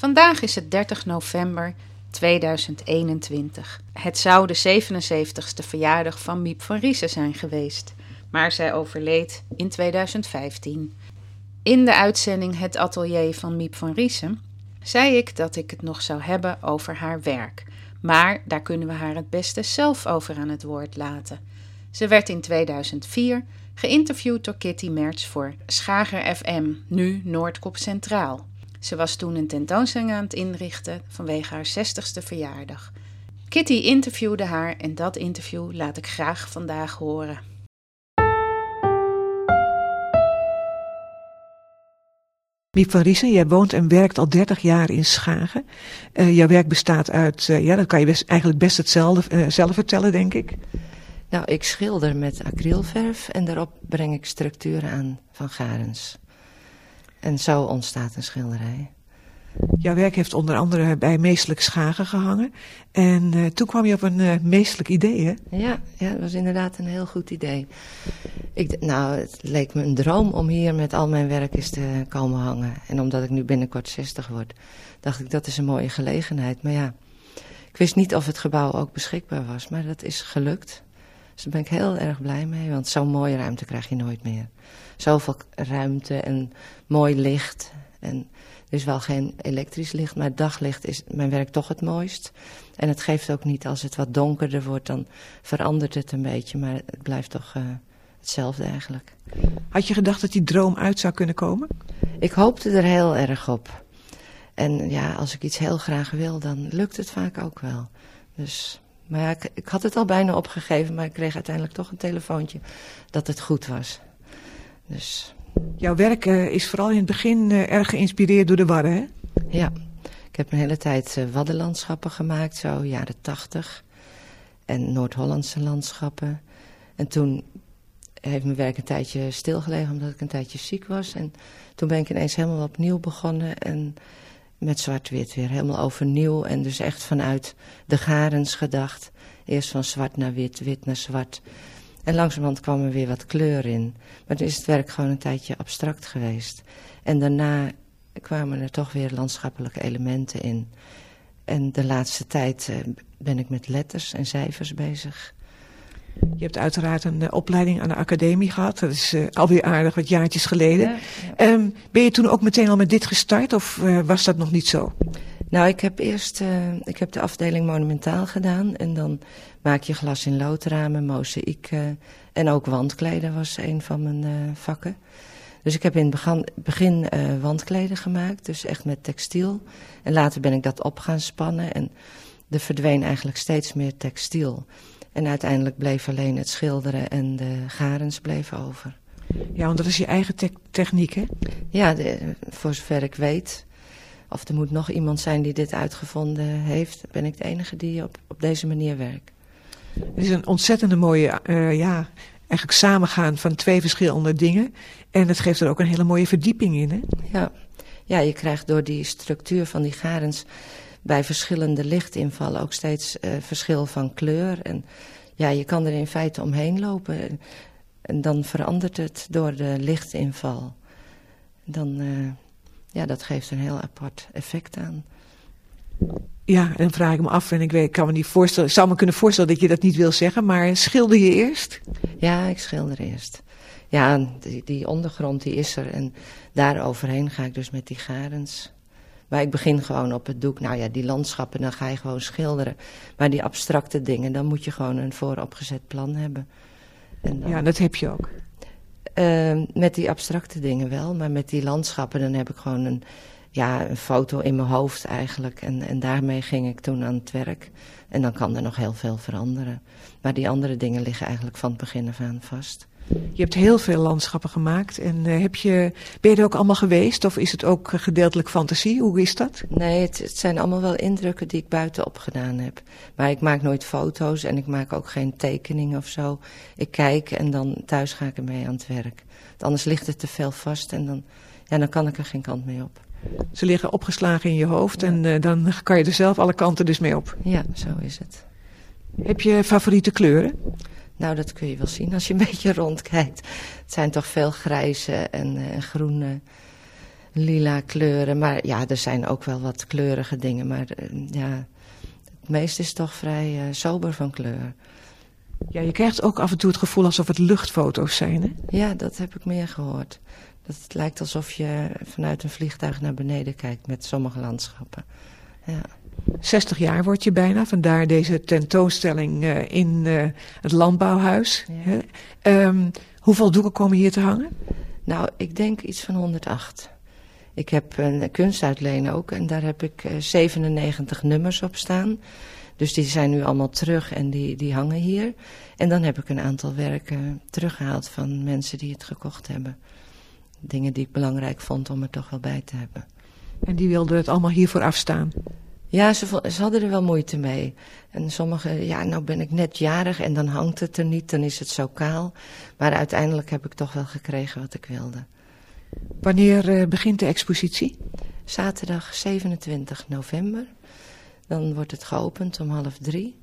Vandaag is het 30 november 2021. Het zou de 77ste verjaardag van Miep van Riesen zijn geweest, maar zij overleed in 2015. In de uitzending Het Atelier van Miep van Riesen zei ik dat ik het nog zou hebben over haar werk, maar daar kunnen we haar het beste zelf over aan het woord laten. Ze werd in 2004 geïnterviewd door Kitty Merts voor Schager FM, nu Noordkop Centraal. Ze was toen een tentoonstelling aan het inrichten vanwege haar 60ste verjaardag. Kitty interviewde haar en dat interview laat ik graag vandaag horen. Miep van Riesen, jij woont en werkt al 30 jaar in Schagen. Uh, jouw werk bestaat uit, uh, ja, dat kan je best, eigenlijk best hetzelfde uh, zelf vertellen, denk ik. Nou, ik schilder met acrylverf en daarop breng ik structuren aan van garens. En zo ontstaat een schilderij. Jouw werk heeft onder andere bij Meestelijk Schagen gehangen. En uh, toen kwam je op een uh, meestelijk idee, hè? Ja, ja, dat was inderdaad een heel goed idee. Ik, nou, het leek me een droom om hier met al mijn werk eens te komen hangen. En omdat ik nu binnenkort 60 word, dacht ik dat is een mooie gelegenheid. Maar ja, ik wist niet of het gebouw ook beschikbaar was, maar dat is gelukt. Dus daar ben ik heel erg blij mee, want zo'n mooie ruimte krijg je nooit meer. Zoveel ruimte en mooi licht. En er is wel geen elektrisch licht, maar daglicht is mijn werk toch het mooist. En het geeft ook niet, als het wat donkerder wordt, dan verandert het een beetje. Maar het blijft toch uh, hetzelfde eigenlijk. Had je gedacht dat die droom uit zou kunnen komen? Ik hoopte er heel erg op. En ja, als ik iets heel graag wil, dan lukt het vaak ook wel. Dus maar ja, ik, ik, had het al bijna opgegeven, maar ik kreeg uiteindelijk toch een telefoontje dat het goed was. Dus. Jouw werk uh, is vooral in het begin uh, erg geïnspireerd door de Wadden, hè? Ja, ik heb een hele tijd uh, Waddenlandschappen gemaakt, zo jaren tachtig. En Noord-Hollandse landschappen. En toen heeft mijn werk een tijdje stilgelegen omdat ik een tijdje ziek was. En toen ben ik ineens helemaal opnieuw begonnen en met zwart-wit weer helemaal overnieuw. En dus echt vanuit de garens gedacht. Eerst van zwart naar wit, wit naar zwart. En langzamerhand kwam er weer wat kleur in. Maar toen is het werk gewoon een tijdje abstract geweest. En daarna kwamen er toch weer landschappelijke elementen in. En de laatste tijd uh, ben ik met letters en cijfers bezig. Je hebt uiteraard een uh, opleiding aan de academie gehad. Dat is uh, alweer aardig wat jaartjes geleden. Ja, ja. Um, ben je toen ook meteen al met dit gestart of uh, was dat nog niet zo? Nou, ik heb eerst ik heb de afdeling monumentaal gedaan. En dan maak je glas in loodramen, mozaïek en ook wandkleden was een van mijn vakken. Dus ik heb in het begin, begin wandkleden gemaakt, dus echt met textiel. En later ben ik dat op gaan spannen en er verdween eigenlijk steeds meer textiel. En uiteindelijk bleef alleen het schilderen en de garens bleven over. Ja, want dat is je eigen te techniek, hè? Ja, de, voor zover ik weet. Of er moet nog iemand zijn die dit uitgevonden heeft. Ben ik de enige die op, op deze manier werkt. Het is een ontzettende mooie, uh, ja, eigenlijk samengaan van twee verschillende dingen. En het geeft er ook een hele mooie verdieping in, hè? Ja, ja je krijgt door die structuur van die garens bij verschillende lichtinvallen ook steeds uh, verschil van kleur. En ja, je kan er in feite omheen lopen. En dan verandert het door de lichtinval. Dan, uh, ja, dat geeft een heel apart effect aan. Ja, en dan vraag ik me af, en ik weet, kan me niet voorstellen, ik zou me kunnen voorstellen dat je dat niet wil zeggen, maar schilder je eerst? Ja, ik schilder eerst. Ja, die, die ondergrond die is er en daar overheen ga ik dus met die garens. Maar ik begin gewoon op het doek. Nou ja, die landschappen, dan ga je gewoon schilderen. Maar die abstracte dingen, dan moet je gewoon een vooropgezet plan hebben. En dan, ja, dat heb je ook. Uh, met die abstracte dingen wel, maar met die landschappen, dan heb ik gewoon een, ja, een foto in mijn hoofd eigenlijk. En, en daarmee ging ik toen aan het werk. En dan kan er nog heel veel veranderen. Maar die andere dingen liggen eigenlijk van het begin af aan vast. Je hebt heel veel landschappen gemaakt. En uh, heb je, ben je er ook allemaal geweest? Of is het ook gedeeltelijk fantasie? Hoe is dat? Nee, het, het, zijn allemaal wel indrukken die ik buitenop gedaan heb. Maar ik maak nooit foto's en ik maak ook geen tekeningen of zo. Ik kijk en dan thuis ga ik ermee aan het werk. Anders ligt het te veel vast en dan, ja, dan kan ik er geen kant mee op. Ze liggen opgeslagen in je hoofd ja. en uh, dan kan je er zelf alle kanten dus mee op. Ja, zo is het. Heb je favoriete kleuren? Nou, dat kun je wel zien als je een beetje rondkijkt. Het zijn toch veel grijze en uh, groene, lila kleuren. Maar ja, er zijn ook wel wat kleurige dingen. Maar uh, ja, het meeste is toch vrij uh, sober van kleur. Ja, je krijgt ook af en toe het gevoel alsof het luchtfoto's zijn, hè? Ja, dat heb ik meer gehoord. Dat het lijkt alsof je vanuit een vliegtuig naar beneden kijkt met sommige landschappen. Ja. 60 jaar word je bijna, vandaar deze tentoonstelling uh, in uh, het landbouwhuis. Ja. Um, hoeveel doeken komen hier te hangen? Nou, ik denk iets van 108. Ik heb een kunstuitleen ook en daar heb ik uh, 97 nummers op staan. Dus die zijn nu allemaal terug en die, die hangen hier. En dan heb ik een aantal werken teruggehaald van mensen die het gekocht hebben. Dingen die ik belangrijk vond om er toch wel bij te hebben. En die wilden het allemaal hiervoor afstaan? Ja, ze, ze, hadden er wel moeite mee. En sommigen, ja, nou ben ik net jarig en dan hangt het er niet, dan is het zo kaal. Maar uiteindelijk heb ik toch wel gekregen wat ik wilde. Wanneer uh, begint de expositie? Zaterdag 27 november. Dan wordt het geopend om half drie.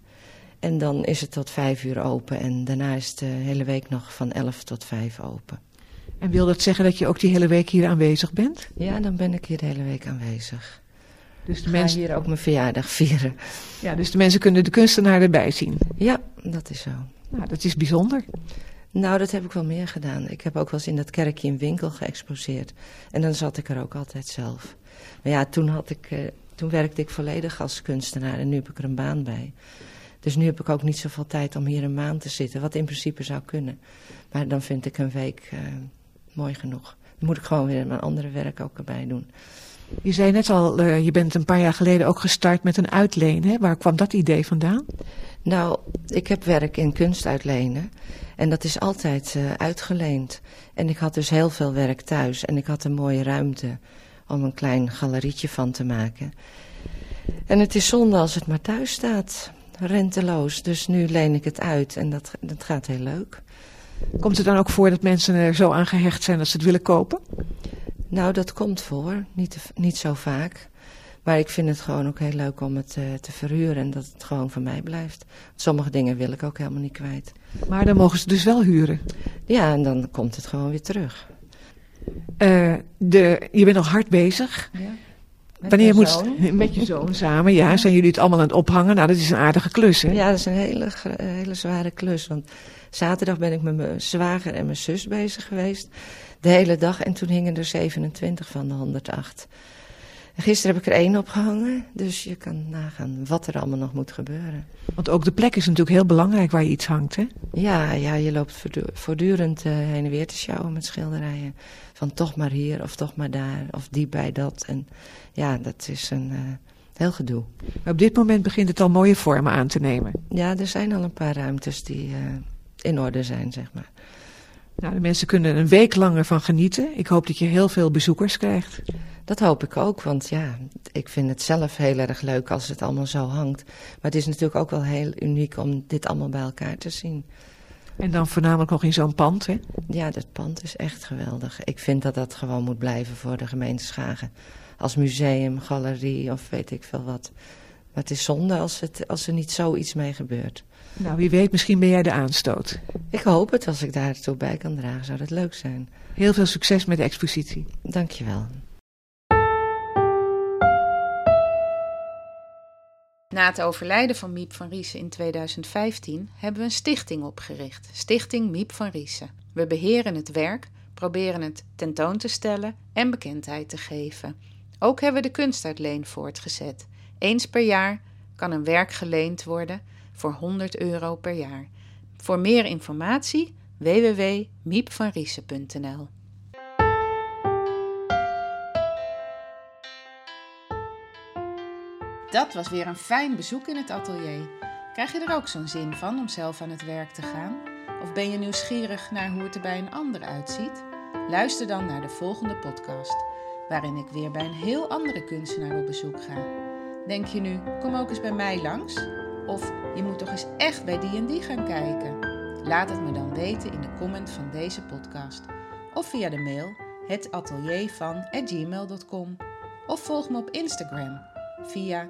En dan is het tot vijf uur open. En daarna is het de hele week nog van elf tot vijf open. En wil dat zeggen dat je ook die hele week hier aanwezig bent? Ja, dan ben ik hier de hele week aanwezig. Dus de mensen hier ook mijn verjaardag vieren. Ja, dus de mensen kunnen de kunstenaar erbij zien. Ja, dat is zo. Nou, dat is bijzonder. Nou, dat heb ik wel meer gedaan. Ik heb ook wel eens in dat kerkje in winkel geëxposeerd. En dan zat ik er ook altijd zelf. Maar ja, toen, had ik, uh, toen werkte ik volledig als kunstenaar en nu heb ik er een baan bij. Dus nu heb ik ook niet zoveel tijd om hier een maand te zitten, wat in principe zou kunnen. Maar dan vind ik een week uh, mooi genoeg. Dan moet ik gewoon weer mijn andere werk ook erbij doen. Je zei net al, uh, je bent een paar jaar geleden ook gestart met een uitleen. Hè? Waar kwam dat idee vandaan? Nou, ik heb werk in kunst uitlenen. En dat is altijd uh, uitgeleend. En ik had dus heel veel werk thuis. En ik had een mooie ruimte om een klein galerietje van te maken. En het is zonde als het maar thuis staat. Renteloos. Dus nu leen ik het uit. En dat, dat gaat heel leuk. Komt het dan ook voor dat mensen er zo aan gehecht zijn dat ze het willen kopen? Nou, dat komt voor. Niet, niet zo vaak. Maar ik vind het gewoon ook heel leuk om het uh, te verhuren en dat het gewoon van mij blijft. Sommige dingen wil ik ook helemaal niet kwijt. Maar dan mogen ze dus wel huren? Ja, en dan komt het gewoon weer terug. Uh, de, je bent nog hard bezig. Ja. Met Wanneer moet zoon. met je zoon samen? Ja, ja, zijn jullie het allemaal aan het ophangen? Nou, dat is een aardige klus, hè? Ja, dat is een hele, hele zware klus. Want zaterdag ben ik met mijn zwager en mijn zus bezig geweest. De hele dag. En toen hingen er 27 van de 108. En gisteren heb ik er één opgehangen. Dus je kan nagaan wat er allemaal nog moet gebeuren. Want ook de plek is natuurlijk heel belangrijk waar je iets hangt, hè? Ja, ja je loopt voortdurend uh, heen en weer te sjouwen met schilderijen. Van toch maar hier of toch maar daar of die bij dat. En ja, dat is een uh, heel gedoe. Maar op dit moment begint het al mooie vormen aan te nemen. Ja, er zijn al een paar ruimtes die uh, in orde zijn, zeg maar. Nou, de mensen kunnen een week langer van genieten. Ik hoop dat je heel veel bezoekers krijgt. Dat hoop ik ook, want ja, ik vind het zelf heel erg leuk als het allemaal zo hangt. Maar het is natuurlijk ook wel heel uniek om dit allemaal bij elkaar te zien. En dan voornamelijk nog in zo'n pand, hè? Ja, dat pand is echt geweldig. Ik vind dat dat gewoon moet blijven voor de gemeente Schagen. Als museum, galerie of weet ik veel wat. Maar het is zonde als, het, als er niet zoiets mee gebeurt. Nou, wie weet, misschien ben jij de aanstoot. Ik hoop het, als ik daartoe bij kan dragen, zou dat leuk zijn. Heel veel succes met de expositie. Dankjewel. Na het overlijden van Miep van Riesen in 2015 hebben we een stichting opgericht, Stichting Miep van Riesen. We beheren het werk, proberen het tentoon te stellen en bekendheid te geven. Ook hebben we de kunstuitleen voortgezet. Eens per jaar kan een werk geleend worden voor 100 euro per jaar. Voor meer informatie www.miepvanriesen.nl Dat was weer een fijn bezoek in het atelier. Krijg je er ook zo'n zin van om zelf aan het werk te gaan? Of ben je nieuwsgierig naar hoe het er bij een ander uitziet? Luister dan naar de volgende podcast, waarin ik weer bij een heel andere kunstenaar op bezoek ga. Denk je nu, kom ook eens bij mij langs? Of je moet toch eens echt bij die en die gaan kijken? Laat het me dan weten in de comment van deze podcast. Of via de mail hetateliervan.gmail.com Of volg me op Instagram via